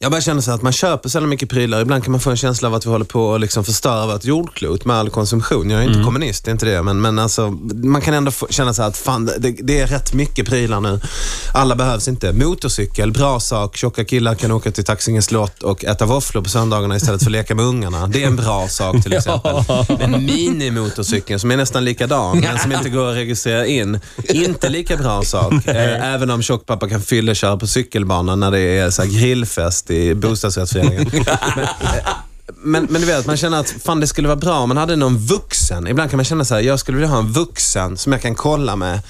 Jag bara känner så att man köper så mycket prylar. Ibland kan man få en känsla av att vi håller på att liksom förstöra vårt jordklot med all konsumtion. Jag är inte kommunist, det är inte det. Men, men alltså, man kan ändå känna så att fan, det, det är rätt mycket prylar nu. Alla behövs inte. Motorcykel, bra sak. Tjocka killar kan åka till Taxinge slott och äta våfflor på söndagarna istället för att leka med ungarna. Det är en bra sak till exempel. Men minimotorcykeln som är nästan likadan, men som inte går att registrera in. Inte lika bra sak. Eh, Även om tjockpappa kan fylleköra på cykelbanan när det är så här grillfest i bostadsrättsföreningen. Men, men, du vet, man känner att fan det skulle vara bra om man hade någon vuxen. Ibland kan man känna så här, jag skulle vilja ha en vuxen som jag kan kolla med.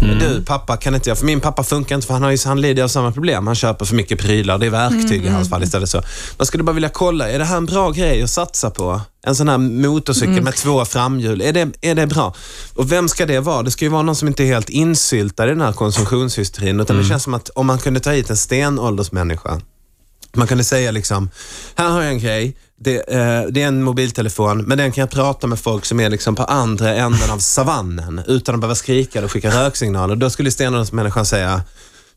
Du pappa, kan inte jag? För min pappa funkar inte för han, har ju, han lider av samma problem. Han köper för mycket prylar. Det är verktyg i hans fall istället. Så. Man skulle bara vilja kolla, är det här en bra grej att satsa på? En sån här motorcykel med två framhjul, är det, är det bra? Och vem ska det vara? Det ska ju vara någon som inte är helt insyltad i den här konsumtionshysterin. Utan det känns som att om man kunde ta hit en stenåldersmänniska man kunde säga liksom, här har jag en grej, det, eh, det är en mobiltelefon, men den kan jag prata med folk som är liksom på andra änden av savannen utan att behöva skrika eller skicka röksignaler. Då skulle stenåldersmänniskan säga,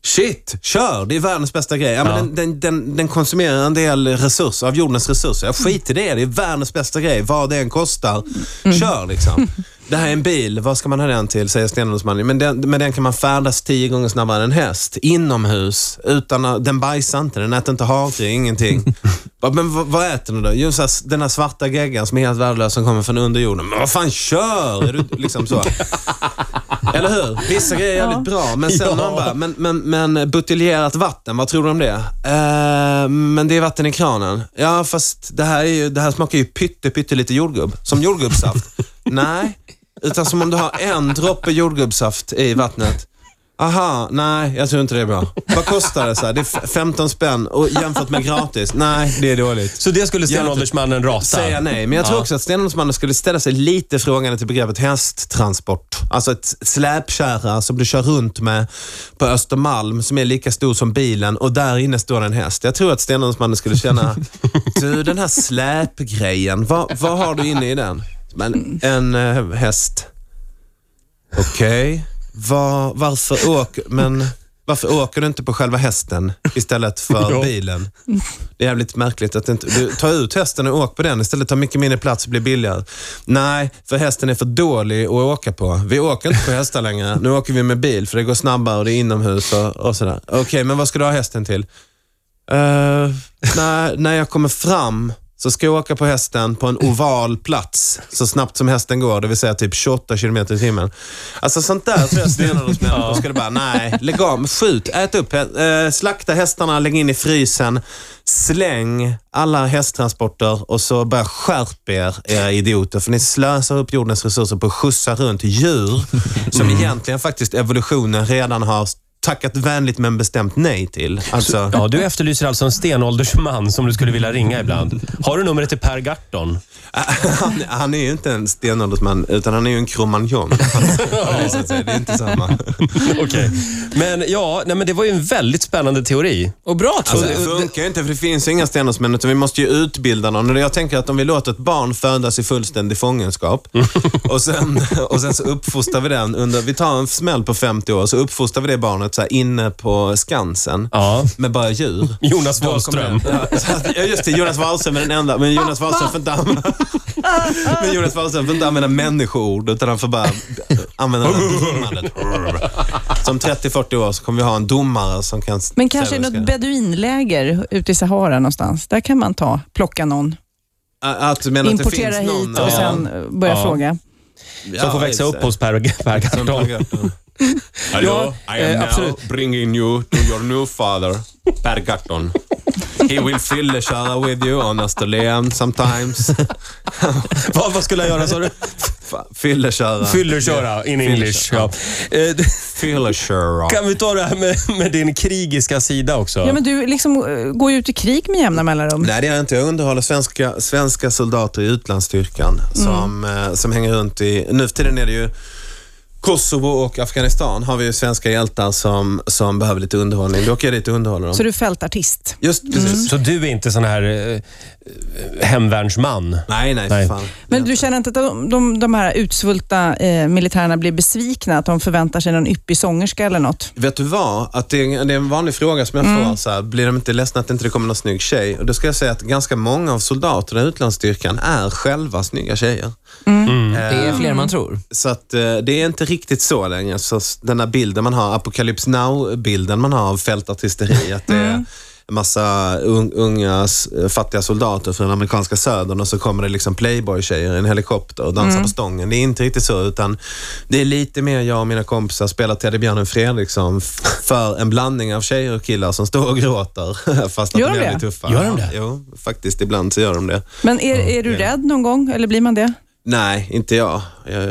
Shit, kör! Det är världens bästa grej. Ja, men den, den, den, den konsumerar en del resurser, av jordens resurser. Jag skiter i det, det är världens bästa grej. Vad det än kostar, kör liksom. Det här är en bil, vad ska man ha den till? Säger stenåldersmannen. Men den, med den kan man färdas tio gånger snabbare än en häst. Inomhus. Utan, den bajsar inte, den äter inte havre, ingenting. Men vad, vad äter den då? Jo, den här svarta geggan som är helt värdelös som kommer från underjorden. Men vad fan, kör! Är du liksom så? Eller hur? Vissa grejer är jävligt bra, men sen Ja. man bara, men, men, men buteljerat vatten, vad tror du om det? Eh, men det är vatten i kranen. Ja, fast det här, är ju, det här smakar ju pytte, pytte lite jordgubb. Som jordgubbssaft. Nej, utan som om du har en droppe jordgubbssaft i vattnet. Aha, nej, jag tror inte det är bra. Vad kostar det? Så här? Det är f- 15 spänn och jämfört med gratis. Nej, det är dåligt. Så det skulle stenåldersmannen rata? Säga nej, men jag tror Ja. också att stenåldersmannen skulle ställa sig lite frågande till begreppet hästtransport. Alltså ett släpkärra som du kör runt med på Östermalm som är lika stor som bilen och där inne står en häst. Jag tror att stenåldersmannen skulle känna, du den här släpgrejen, vad, vad har du inne i den? Men en eh, häst. Okej, Var, varför, åk, men varför åker du inte på själva hästen istället för Ja. bilen? Det är jävligt märkligt att inte, du tar ut hästen och åk på den istället. tar mycket mindre plats och blir billigare. Nej, för hästen är för dålig att åka på. Vi åker inte på hästar längre. Nu åker vi med bil för det går snabbare och det är inomhus och, och sådär. Okej, men vad ska du ha hästen till? Uh, när, när jag kommer fram så ska jag åka på hästen på en oval plats så snabbt som hästen går, det vill säga typ 28 kilometer i timmen. Alltså sånt där tror jag stenåldersmänniskor skulle bara, nej, lägg av, skjut, ät upp, eh, slakta hästarna, lägg in i frysen, släng alla hästtransporter och så bara skärp er, era idioter, för ni slösar upp jordens resurser på att skjutsa runt djur som egentligen faktiskt evolutionen redan har tackat vänligt men bestämt nej till. Alltså, Ja, du efterlyser alltså en stenåldersman som du skulle vilja ringa ibland. Har du numret till Per Gahrton? han, han är ju inte en stenåldersman, utan han är ju en kromagnon. Det. Det är inte samma. Okej. Men ja, nej, men det var ju en väldigt spännande teori. Och bra tror Alltså, det funkar ju inte, för det finns ju inga stenåldersmän, utan vi måste ju utbilda någon. Och Jag tänker att om vi låter ett barn födas i fullständig fångenskap och sen, och sen så uppfostrar vi den under, vi tar en smäll på 50 år, så uppfostrar vi det barnet så här inne på Skansen Ja. med bara djur. Jonas Wahlström. Ja, just det. Jonas Wahlström är den enda. Men Jonas Wahlström får inte använda, men Jonas Wahlström får inte använda människoord, utan han får bara använda det här dummandet. Som 30-40 år så kommer vi ha en domare som kan... Men kanske något beduinläger ute i Sahara någonstans. Där kan man ta, plocka någon, Att du menar att det importera finns hit någon... och Ja. sen börja Ja. fråga. Som får växa upp hos Per, per Gahrton. Gahrton. Ja, I am eh, now absolut. bringing you to your new father, Per Gahrton. He will fylleköra with you on Österlen sometimes. Vad, vad skulle jag göra sa du? Fylleköra. Fyllerköra in English. Ja. Eh. Kan vi ta det här med, med din krigiska sida också? Ja, men du liksom, eh, går ju ut i krig med jämna mellanrum. Nej, det är jag inte. Jag underhåller svenska, svenska soldater i utlandsstyrkan som, eh, som hänger runt i... Nu för tiden är det ju Kosovo och Afghanistan har vi ju svenska hjältar som, som behöver lite underhållning. Då åker jag dit och underhåller dem. Så du är fältartist? Just precis. Så du är inte sån här eh, hemvärnsman? Nej, nej, Nej. för fan. Men du känner inte att de, de, de här utsvulta eh, militärerna blir besvikna? Att de förväntar sig någon yppig sångerska eller något? Vet du vad? Att det, är, det är en vanlig fråga som jag Mm. får. Så här, blir de inte ledsna att det inte kommer någon snygg tjej? Och då ska jag säga att ganska många av soldaterna i utlandsstyrkan är själva snygga tjejer. Mm. Det är fler än man tror. Så att, eh, det är inte riktigt så längre. Så den där bilden man har, Apocalypse Now-bilden man har av fältartisteri, att det är en massa un, unga fattiga soldater från den amerikanska södern och så kommer det liksom playboy-tjejer i en helikopter och dansar på stången. Det är inte riktigt så, utan det är lite mer jag och mina kompisar spelar Teddybjörnen Fredriksson för en blandning av tjejer och killar som står och gråter fast att Gör de de är det? tuffa. Gör de det? Jo, faktiskt ibland så gör de det. Men är, är du rädd någon gång, eller blir man det? Nej, inte jag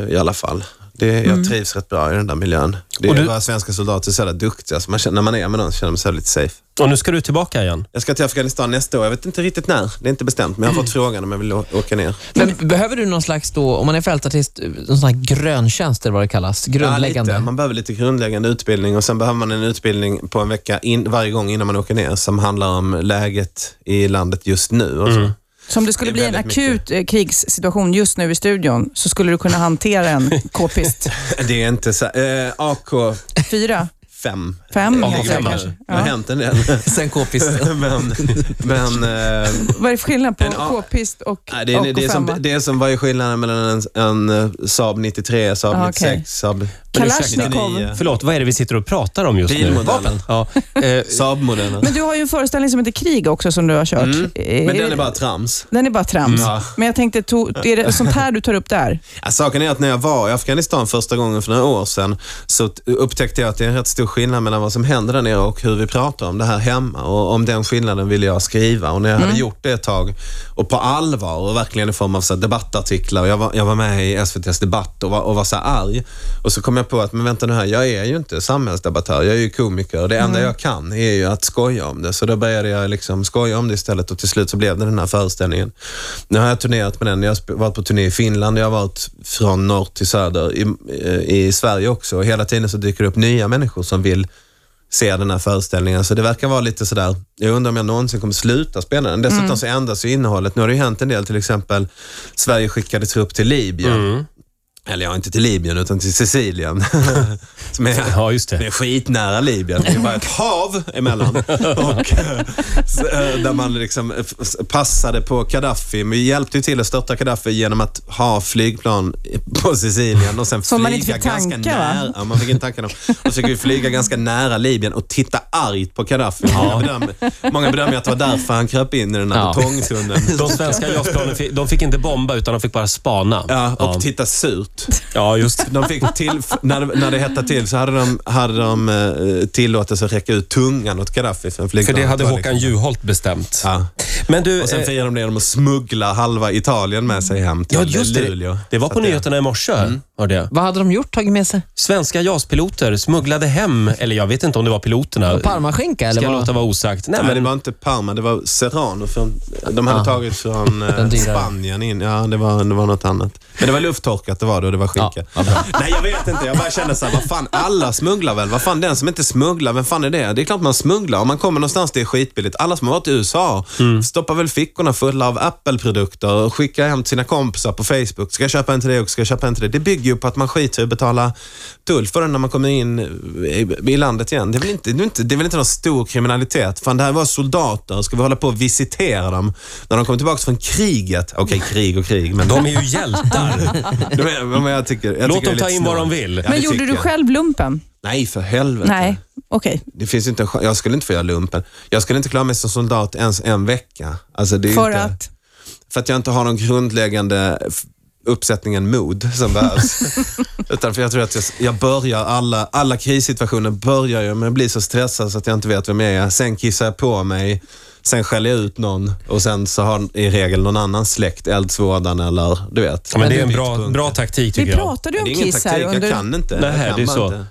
i alla fall. Det, jag trivs rätt bra i den där miljön. Det Och är du- våra svenska soldater är så jävla duktiga, så man känner, när man är med någon så känner man sig lite safe. Och nu ska du tillbaka igen? Jag ska till Afghanistan nästa år. Jag vet inte riktigt när. Det är inte bestämt, men jag har fått frågan om jag vill åka ner. Men behöver du någon slags, då, om man är fältartist, någon sån här gröntjänst eller vad det kallas? Grundläggande? Ja, lite. Man behöver lite grundläggande utbildning och sen behöver man en utbildning på en vecka in, varje gång innan man åker ner som handlar om läget i landet just nu. Och så. Så om det skulle Det bli en akut eh, krigssituation just nu i studion så skulle du kunna hantera en k-pist? Det är inte så... Eh, AK5. Fyra? Fem? Ja, fem kanske. Det har hänt en del. Sen k-pisten. men men eh, Vad är det för skillnad på k-pist och Nej, det, är, det, är som, AK5? det är som vad är skillnaden mellan en, en eh, Saab 93, Saab Ah, 96, okej. Saab Kalashnikov. 99. Förlåt, vad är det vi sitter och pratar om just nu? Bilmodellen. Ja, eh, Saab-modellen. Men du har ju en föreställning som heter Krig också som du har kört. Mm. Eh, Men den är bara trams. Den är bara trams. Mm. Men jag tänkte, to, är det sånt här du tar upp där? Ja, saken är att när jag var i Afghanistan första gången för några år sedan så upptäckte jag att det är en rätt stor skillnad mellan vad som händer där nere och hur vi pratar om det här hemma. Och om den skillnaden ville jag skriva. Och när jag hade gjort det ett tag och på allvar och verkligen i form av så debattartiklar. Jag var, jag var med i SVTs debatt och var, och var så här arg. Och så kom jag på att, men vänta nu här, jag är ju inte samhällsdebattör. Jag är ju komiker och det enda jag kan är ju att skoja om det. Så då började jag liksom skoja om det istället och till slut så blev det den här föreställningen. Nu har jag turnerat med den. Jag har varit på turné i Finland. Jag har varit från norr till söder i, eh, i Sverige också. Och hela tiden så dyker det upp nya människor som vill se den här föreställningen. Så det verkar vara lite sådär, jag undrar om jag någonsin kommer sluta spela den. Dessutom så ändras ju innehållet. Nu har det ju hänt en del, till exempel Sverige skickade trupp till Libyen. Eller ja, inte till Libyen utan till Sicilien. som är, ja, just det är skitnära Libyen. Det är bara ett hav emellan. Och, eh, så, där man liksom eh, passade på Gaddafi. Men vi hjälpte ju till att störta Gaddafi genom att ha flygplan på Sicilien och sen Som man flyga inte fick ganska tanka, va? nära. Ja, man fick inte tanka dem. Och så fick vi flyga ganska nära Libyen och titta argt på Gaddafi. Många, bedömer, många bedömer att det var därför han kröp in i den här Ja. betongtunneln. De svenska JAS-planen fick, de fick inte bomba utan de fick bara spana. Ja, och titta surt. Ja, just. De fick till, när, när det hettade till så hade de, hade de eh, tillåtelse att räcka ut tungan åt Gaddafi för För det hade Håkan liksom- Juholt bestämt. Ja. Men du, Och sen eh, firade de det genom att smuggla halva Italien med sig hem till ja, just Luleå. det. Det var på nyheterna i morse. Var det. Vad hade de gjort? Tagit med sig? Svenska JAS-piloter smugglade hem, eller jag vet inte om det var piloterna. Parmaskinka eller Ska jag vad? låta vara osagt. Nej, Nej, men det var inte Parma, det var Serrano. Från, de hade Ah. tagit från eh. Spanien in. Ja, det var, det var något annat. Men det var lufttorkat det var det och det var skinka. Ja. Nej, jag vet inte. Jag bara kände så här, vad fan, alla smugglar väl? Vad fan, den som inte smugglar, vem fan är det? Det är klart man smugglar. Om man kommer någonstans det är skitbilligt. Alla som har varit i USA stoppar väl fickorna fulla av Apple-produkter och skickar hem till sina kompisar på Facebook. Ska jag köpa en till det och ska jag köpa en till det? Det bygger ju på att man skiter i att betala tull för den när man kommer in i, landet igen. Det är, väl inte, det, är inte, det är väl inte någon stor kriminalitet? Fan, det här var soldater. Ska vi hålla på och visitera dem när de kommer tillbaka från kriget? Okej, krig och krig, men... de är ju hjältar. De är- men jag tycker, jag Låt tycker dem ta in vad snålt. de vill. Ja, Men det gjorde du själv lumpen? Nej, för helvete. Nej, okej. Det finns inte en chans. Jag skulle inte få göra lumpen. Jag skulle inte klara mig som soldat ens en vecka. Alltså, det är För inte, att? För att jag inte har någon grundläggande uppsättningen mod som behövs. Utan för jag tror att jag, jag börjar alla, alla krissituationer börjar jag med att bli så stressad så att jag inte vet vem jag är. Sen kissar jag på mig, sen skäller jag ut någon och sen så har i regel någon annan släckt eldsvådan eller du vet. Ja, men det är en bra, bra taktik Vi tycker jag. pratade ju Det är om ingen kiss taktik, här under... jag kan inte. Nej, jag kan det är så. Inte.